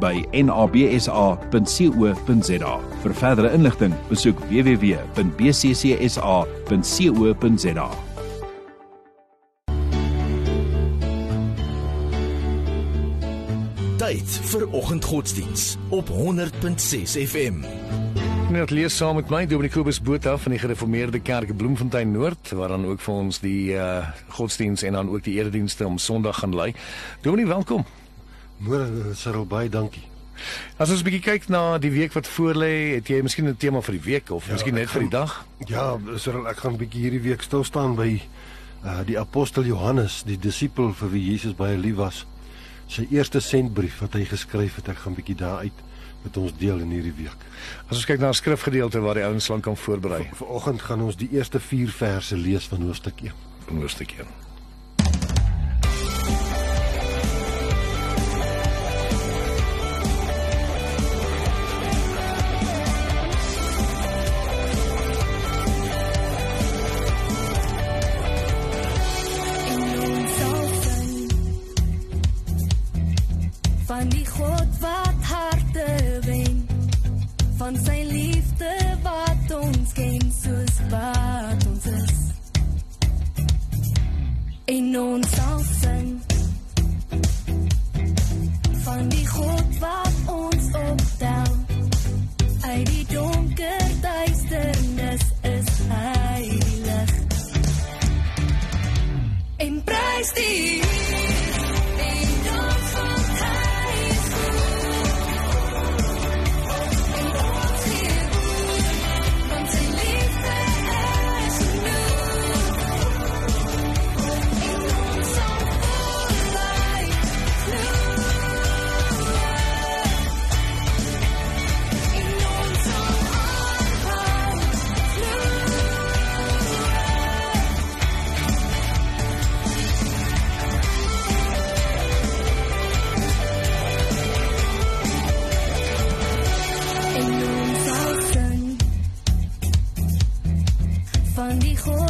by nabsa.co.za. Vir verdere inligting, besoek www.bccsa.co.za. Tyd vir oggendgodsdiens op 100.6 FM. Net lees saam met my Dominic Kobus Botha van die Gereformeerde Kerk Bloemfontein Noord waar dan ook vir ons die uh godsdiens en dan ook die eredienste om Sondag gaan lei. Dominic, welkom. Môre Cyril baie dankie. As ons 'n bietjie kyk na die week wat voorlê, het jy miskien 'n tema vir die week of ja, miskien net vir die dag? Ja, Cyril, ek gaan 'n bietjie hierdie week stil staan by uh die apostel Johannes, die disipel vir wie Jesus baie lief was. Sy eerste sendbrief wat hy geskryf het, ek gaan 'n bietjie daaruit met ons deel in hierdie week. As ons kyk na 'n skrifgedeelte waar die ouens lank kan voorberei. Vanoggend gaan ons die eerste 4 verse lees van hoofstuk 1. Van hoofstuk 1. Van die God wat harte wen van sy liefde wat ons ken soos wat ons is. En ons sal sing van die God wat ons optel uit die donker duisternis is hy die lig en prys die dijo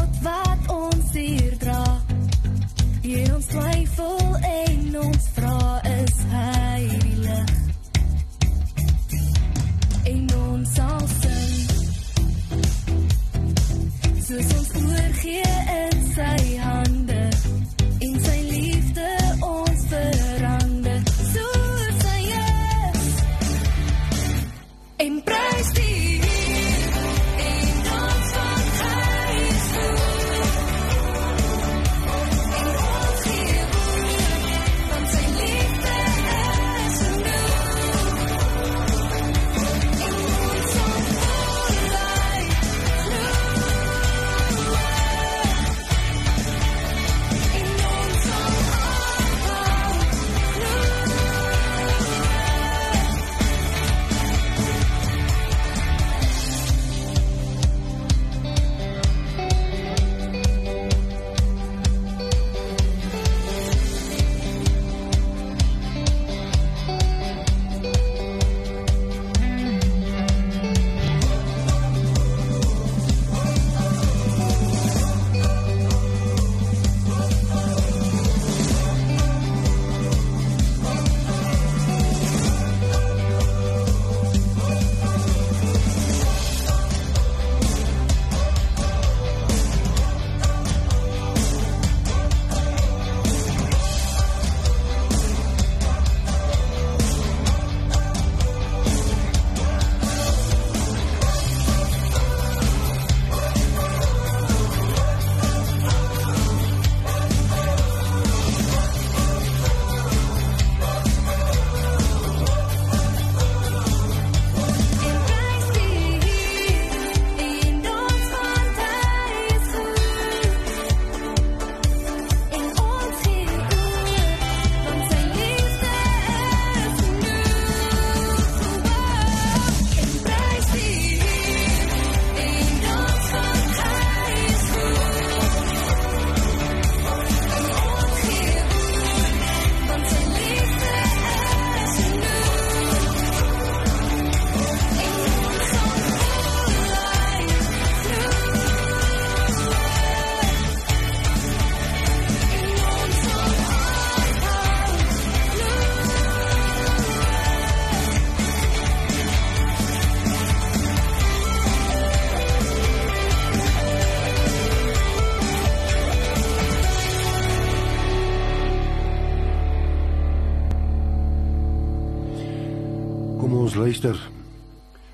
luister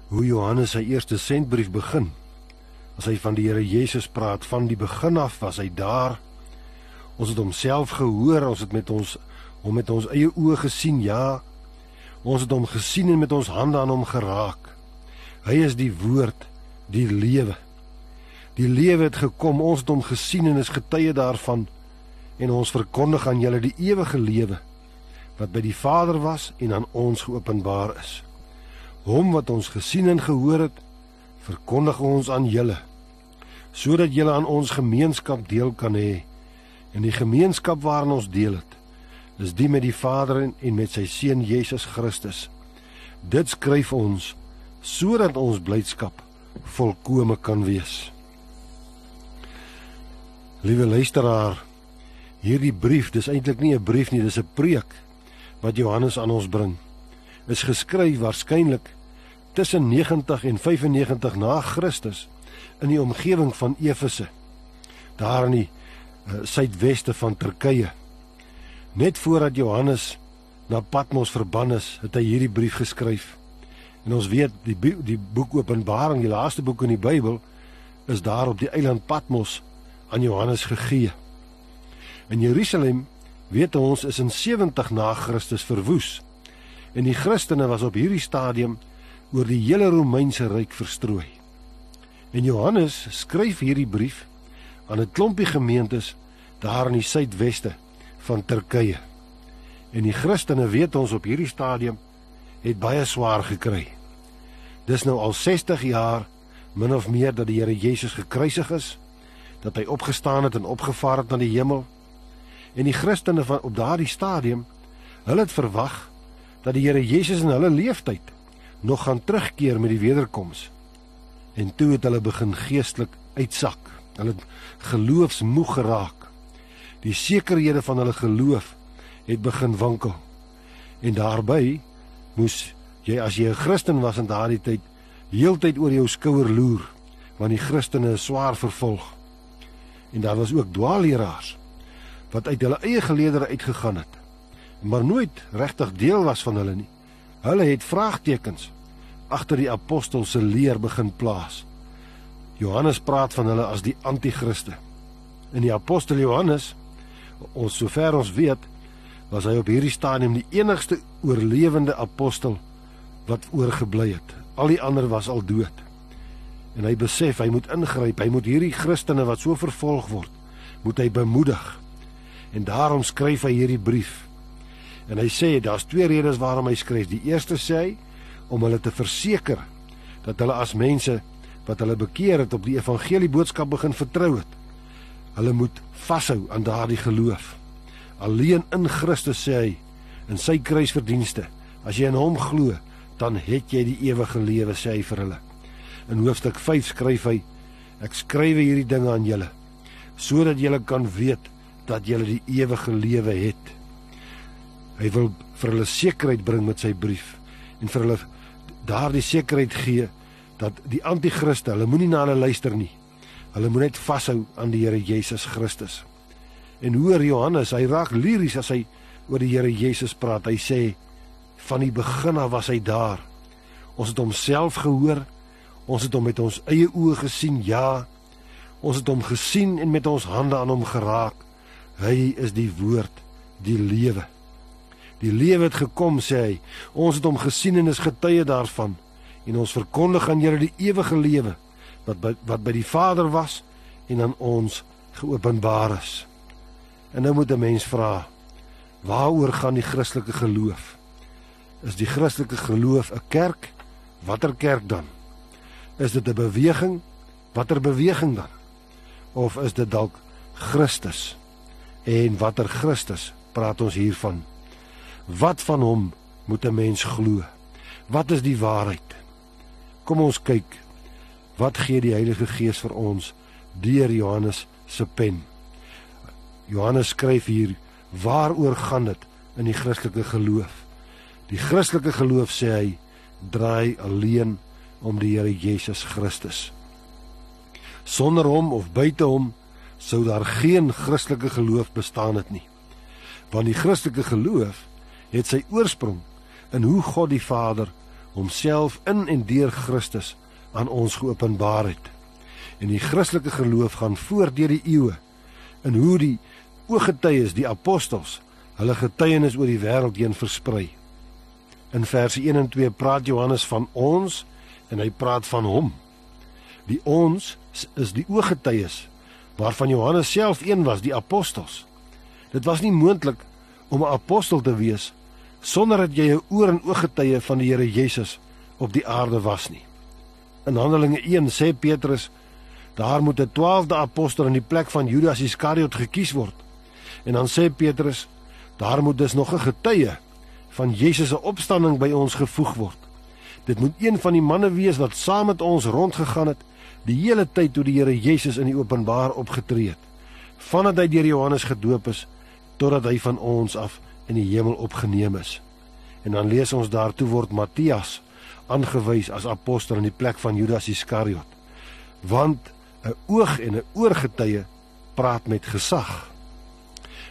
hoe Johannes sy eerste sendbrief begin. As hy van die Here Jesus praat, van die begin af was hy daar. Ons het homself gehoor, ons het met ons hom met ons eie oë gesien, ja. Ons het hom gesien en met ons hande aan hom geraak. Hy is die woord, die lewe. Die lewe het gekom, ons het hom gesien en is getuie daarvan en ons verkondig aan julle die ewige lewe wat by die Vader was en aan ons geopenbaar is. Hom wat ons gesien en gehoor het, verkondig ons aan julle sodat julle aan ons gemeenskap deel kan hê. En die gemeenskap waarin ons deel het, is die met die Vader en met sy seun Jesus Christus. Dit skryf ons sodat ons blydskap volkome kan wees. Liewe luisteraar, hierdie brief, dis eintlik nie 'n brief nie, dis 'n preek wat Johannes aan ons bring. Is geskryf waarskynlik tussen 90 en 95 na Christus in die omgewing van Efese. Daar in die uh, suidweste van Turkye. Net voordat Johannes na Patmos verban is, het hy hierdie brief geskryf. En ons weet die die boek Openbaring, die laaste boek in die Bybel, is daar op die eiland Patmos aan Johannes gegee. In Jerusalem weet ons is in 70 na Christus verwoes. En die Christene was op hierdie stadium oor die hele Romeinse ryk verstrooi. En Johannes skryf hierdie brief aan 'n klompie gemeentes daar in die suidweste van Turkye. En die Christene weet ons op hierdie stadium het baie swaar gekry. Dis nou al 60 jaar min of meer dat die Here Jesus gekruisig is, dat hy opgestaan het en opgevaar het na die hemel. En die Christene van op daardie stadium, hulle het verwag dat die Here Jesus in hulle lewenstyd nog gaan terugkeer met die wederkoms. En toe het hulle begin geestelik uitsak. Hulle het geloofsmoeg geraak. Die sekerhede van hulle geloof het begin wankel. En daarbey moes jy as jy 'n Christen was in daardie tyd heeltyd oor jou skouer loer want die Christene is swaar vervolg. En daar was ook dwaalleraars wat uit hulle eie geleedere uitgegaan het maar nooit regtig deel was van hulle nie. Hulle het vraagtekens agter die apostels se leer begin plaas. Johannes praat van hulle as die anti-kriste. In die apostel Johannes, ons sover ons weet, was hy op hierdie stadium die enigste oorlewende apostel wat oorgebly het. Al die ander was al dood. En hy besef hy moet ingryp. Hy moet hierdie Christene wat so vervolg word, moet hy bemoedig. En daarom skryf hy hierdie brief. En hy sê daar's twee redes waarom hy skryf. Die eerste sê hy om hulle te verseker dat hulle as mense wat hulle bekeer het op die evangelie boodskap begin vertrou het. Hulle moet vashou aan daardie geloof. Alleen in Christus sê hy in sy kruisverdienste. As jy in hom glo, dan het jy die ewige lewe sê hy vir hulle. In hoofstuk 5 skryf hy: Ek skryf hierdie dinge aan julle sodat julle kan weet dat julle die ewige lewe het. Hy wil vir hulle sekerheid bring met sy brief en vir hulle daardie sekerheid gee dat die anti-kriste, hulle moenie na hulle luister nie. Hulle moet net vashou aan die Here Jesus Christus. En hoor Johannes, hy raak liries as hy oor die Here Jesus praat. Hy sê van die begin af was hy daar. Ons het homself gehoor. Ons het hom met ons eie oë gesien. Ja. Ons het hom gesien en met ons hande aan hom geraak. Hy is die woord, die lewe. Die lewe het gekom, sê hy. Ons het hom gesien en is getuie daarvan. En ons verkondig aan julle die ewige lewe wat by, wat by die Vader was en aan ons geopenbaar is. En nou moet 'n mens vra, waaroor gaan die Christelike geloof? Is die Christelike geloof 'n kerk? Watter kerk dan? Is dit 'n beweging? Watter beweging dan? Of is dit dalk Christus? En watter Christus praat ons hiervan? Wat van hom moet 'n mens glo? Wat is die waarheid? Kom ons kyk. Wat gee die Heilige Gees vir ons deur Johannes se pen? Johannes skryf hier: "Waaroor gaan dit in die Christelike geloof?" Die Christelike geloof sê hy draai alleen om die Here Jesus Christus. Sonder hom of buite hom sou daar geen Christelike geloof bestaan het nie. Want die Christelike geloof het sy oorsprong in hoe God die Vader homself in en deur Christus aan ons geopenbaar het. En die Christelike geloof gaan voort deur die eeue in hoe die ooggetuies, die apostels, hulle getuienis oor die wêreld heen versprei. In verse 1 en 2 praat Johannes van ons en hy praat van hom. Die ons is die ooggetuies waarvan Johannes self een was, die apostels. Dit was nie moontlik om 'n apostel te wees sonder dat jy 'n oor en ooggetuie van die Here Jesus op die aarde was nie. In Handelinge 1 sê Petrus daar moet 'n 12de apostel in die plek van Judas Iskariot gekies word. En dan sê Petrus daar moet dus nog 'n getuie van Jesus se opstanding by ons gevoeg word. Dit moet een van die manne wees wat saam met ons rondgegaan het die hele tyd toe die Here Jesus in die openbaar opgetree het. Vandat hy deur Johannes gedoop is totdat hy van ons af in die hemel opgeneem is. En dan lees ons daartoe word Matthias aangewys as apostel in die plek van Judas Iskariot. Want 'n oog en 'n oorgetuie praat met gesag.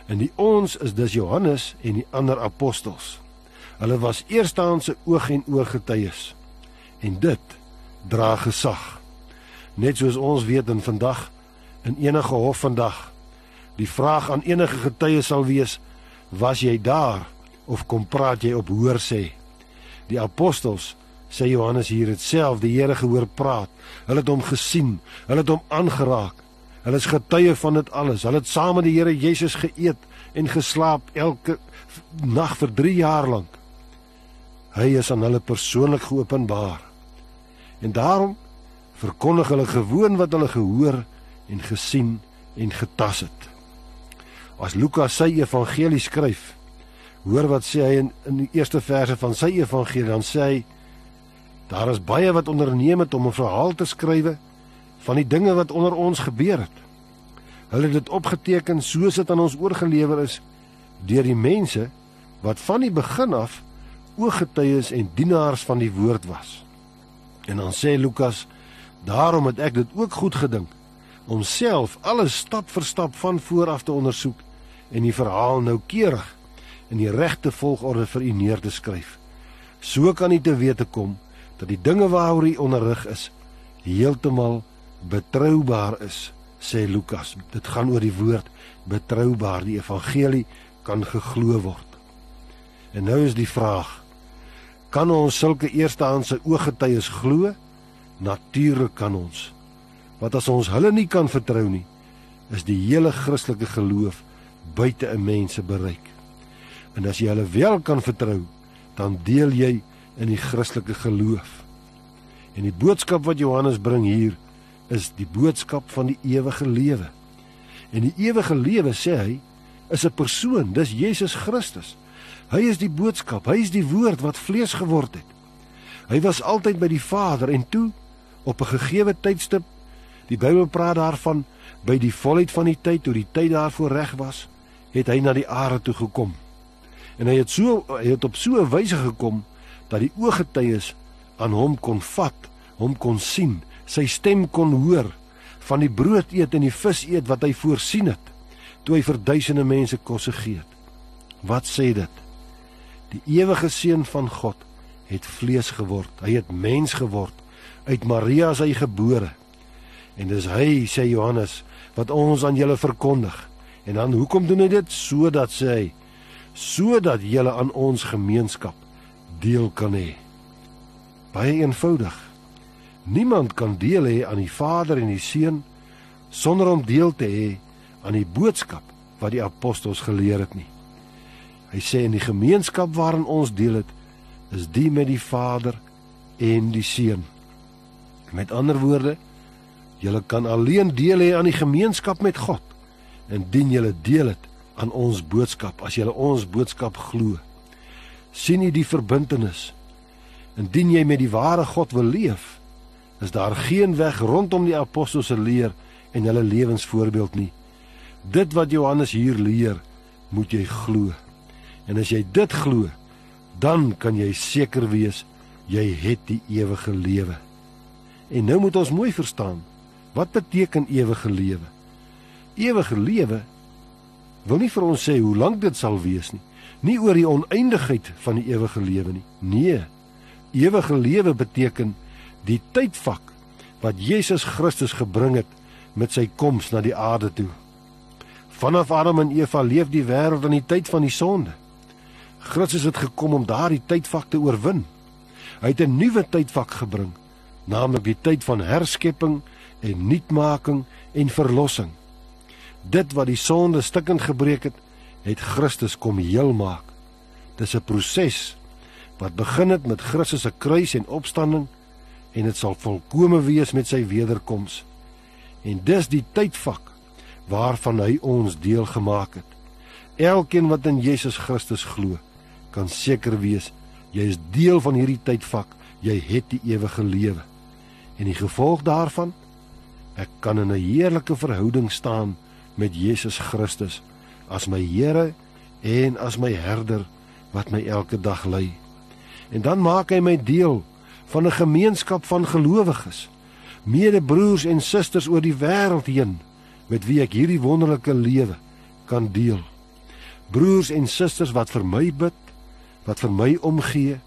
En die ons is dus Johannes en die ander apostels. Hulle was eerstaanse oog en oorgetuies. En dit dra gesag. Net soos ons weet in vandag in enige hof vandag die vraag aan enige getuie sal wees was jy daar of kom praat jy op hoor sê? Die apostels sê Johannes hier het self die Here gehoor praat. Hulle het hom gesien hulle het hom aangeraak. Hulle is getuie van dit alles. Hulle het saam met die Here Jesus geëet en geslaap elke nag vir 3 jaar lank. Hy is aan hulle persoonlik geopenbaar. En daarom verkondig hulle gewoon wat hulle gehoor en gesien en getas het as Lukas sy evangelie skryf hoor wat sê hy in, in die eerste verse van sy evangelie dan sê hy daar is baie wat onderneem het om 'n verhaal te skrywe van die dinge wat onder ons gebeur het. Hulle het dit opgeteken soos dit aan ons oorgelewer is deur die mense wat van die begin af ooggetuies en dienaars van die woord was. En dan sê Lukas daarom het ek dit ook goed gedink om self alles stap vir stap van vooraf te ondersoek en die verhaal noukeurig in die regte volgorde vir u neer te skryf. So kan u te wete kom dat die dinge waaroor u onderrig is heeltemal betroubaar is, sê Lukas. Dit gaan oor die woord betroubaar. Die evangelie kan geglo word. En nou is die vraag: kan ons sulke eerstehandse ooggetuies glo? Natuurlik kan ons. Wat as ons hulle nie kan vertrou nie, is die hele Christelike geloof buite 'n mens se bereik. En as jy hulle wel kan vertrou, dan deel jy in die Christelike geloof. En die boodskap wat Johannes bring hier is die boodskap van die ewige lewe. En die ewige lewe sê hy is 'n persoon, dis Jesus Christus. Hy is die boodskap, hy is die woord wat vlees geword het. Hy was altyd by die Vader en toe op 'n gegeewe tydstip die Bybel praat daarvan by die volheid van die tyd toe die tyd daarvoor reg was het hy na die aarde toe gekom. En hy het so hy het op so 'n wyse gekom dat die ooggetuies aan hom kon vat, hom kon sien, sy stem kon hoor van die brood eet en die vis eet wat hy voorsien het toe hy vir duisende mense kos gegee het. Wat sê dit? Die ewige seun van God het vlees geword. Hy het mens geword. Uit Maria is hy gebore. En dis hy, sê Johannes, wat ons aan julle verkondig. En dan hoekom doen hy dit? Sodat sê hy sodat julle aan ons gemeenskap deel kan hê. Baie eenvoudig. Niemand kan deel hê aan die Vader en die Seun sonder om deel te hê aan die boodskap wat die apostels geleer het nie. Hy sê in die gemeenskap waarin ons deel het is die met die Vader en die Seun. Met ander woorde, julle kan alleen deel hê aan die gemeenskap met God indien julle deel het aan ons boodskap as julle ons boodskap glo. sien jy die verbintenis? Indien jy met die ware God wil leef, is daar geen weg rondom die apostels se leer en hulle lewensvoorbeeld nie. Dit wat Johannes hier leer, moet jy glo. En as jy dit glo, dan kan jy seker wees jy het die ewige lewe. En nou moet ons mooi verstaan, wat beteken ewige lewe? ewige lewe wil nie vir ons sê hoe lank dit sal wees nie. Nie oor die oneindigheid van die ewige lewe nie. Nee. Ewige lewe beteken die tydvak wat Jesus Christus gebring het met sy koms na die aarde toe. Vanaf Adam en Eva leef die wêreld in die tyd van die sonde. Christus het gekom om daardie tydvak te oorwin. Hy het 'n nuwe tydvak gebring, naamlik die tyd van herskepping en nuutmaking en verlossing. Dit wat die sonde stukkend gebreek het, het Christus kom heel maak. Dis 'n proses wat begin het met Christus se kruis en opstanding en dit sal volkome wees met sy wederkoms. En dis die tydvak waarvan hy ons deel gemaak het. Elkeen wat in Jesus Christus glo, kan seker wees jy is deel van hierdie tydvak. Jy het die ewige lewe. En die gevolg daarvan, ek kan in 'n heerlike verhouding staan met Jesus Christus as my Here en as my herder wat my elke dag lei. En dan maak hy my deel van 'n gemeenskap van gelowiges, medebroers en susters oor die wêreld heen met wie ek hierdie wonderlike lewe kan deel. Broers en susters wat vir my bid, wat vir my omgee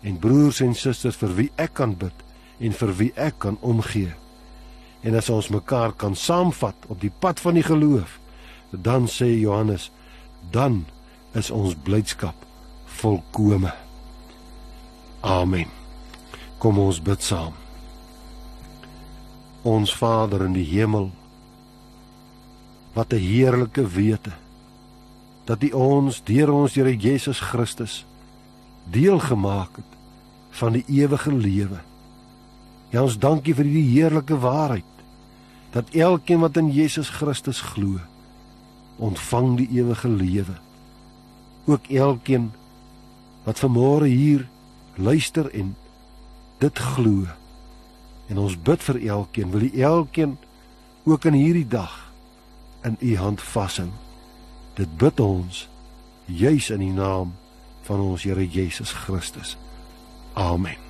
en broers en susters vir wie ek kan bid en vir wie ek kan omgee. En as ons mekaar kan saamvat op die pad van die geloof, dan sê Johannes, dan is ons blydskap volkome. Amen. Kom ons bid saam. Ons Vader in die hemel, wat 'n heerlike wete dat U ons deur ons Here Jesus Christus deel gemaak het van die ewige lewe. Ja ons dankie vir hierdie heerlike waarheid dat elkeen wat in Jesus Christus glo, ontvang die ewige lewe. Ook elkeen wat vanmôre hier luister en dit glo. En ons bid vir elkeen, wil U elkeen ook in hierdie dag in U hand vashou. Dit bid ons juis in die naam van ons Here Jesus Christus. Amen.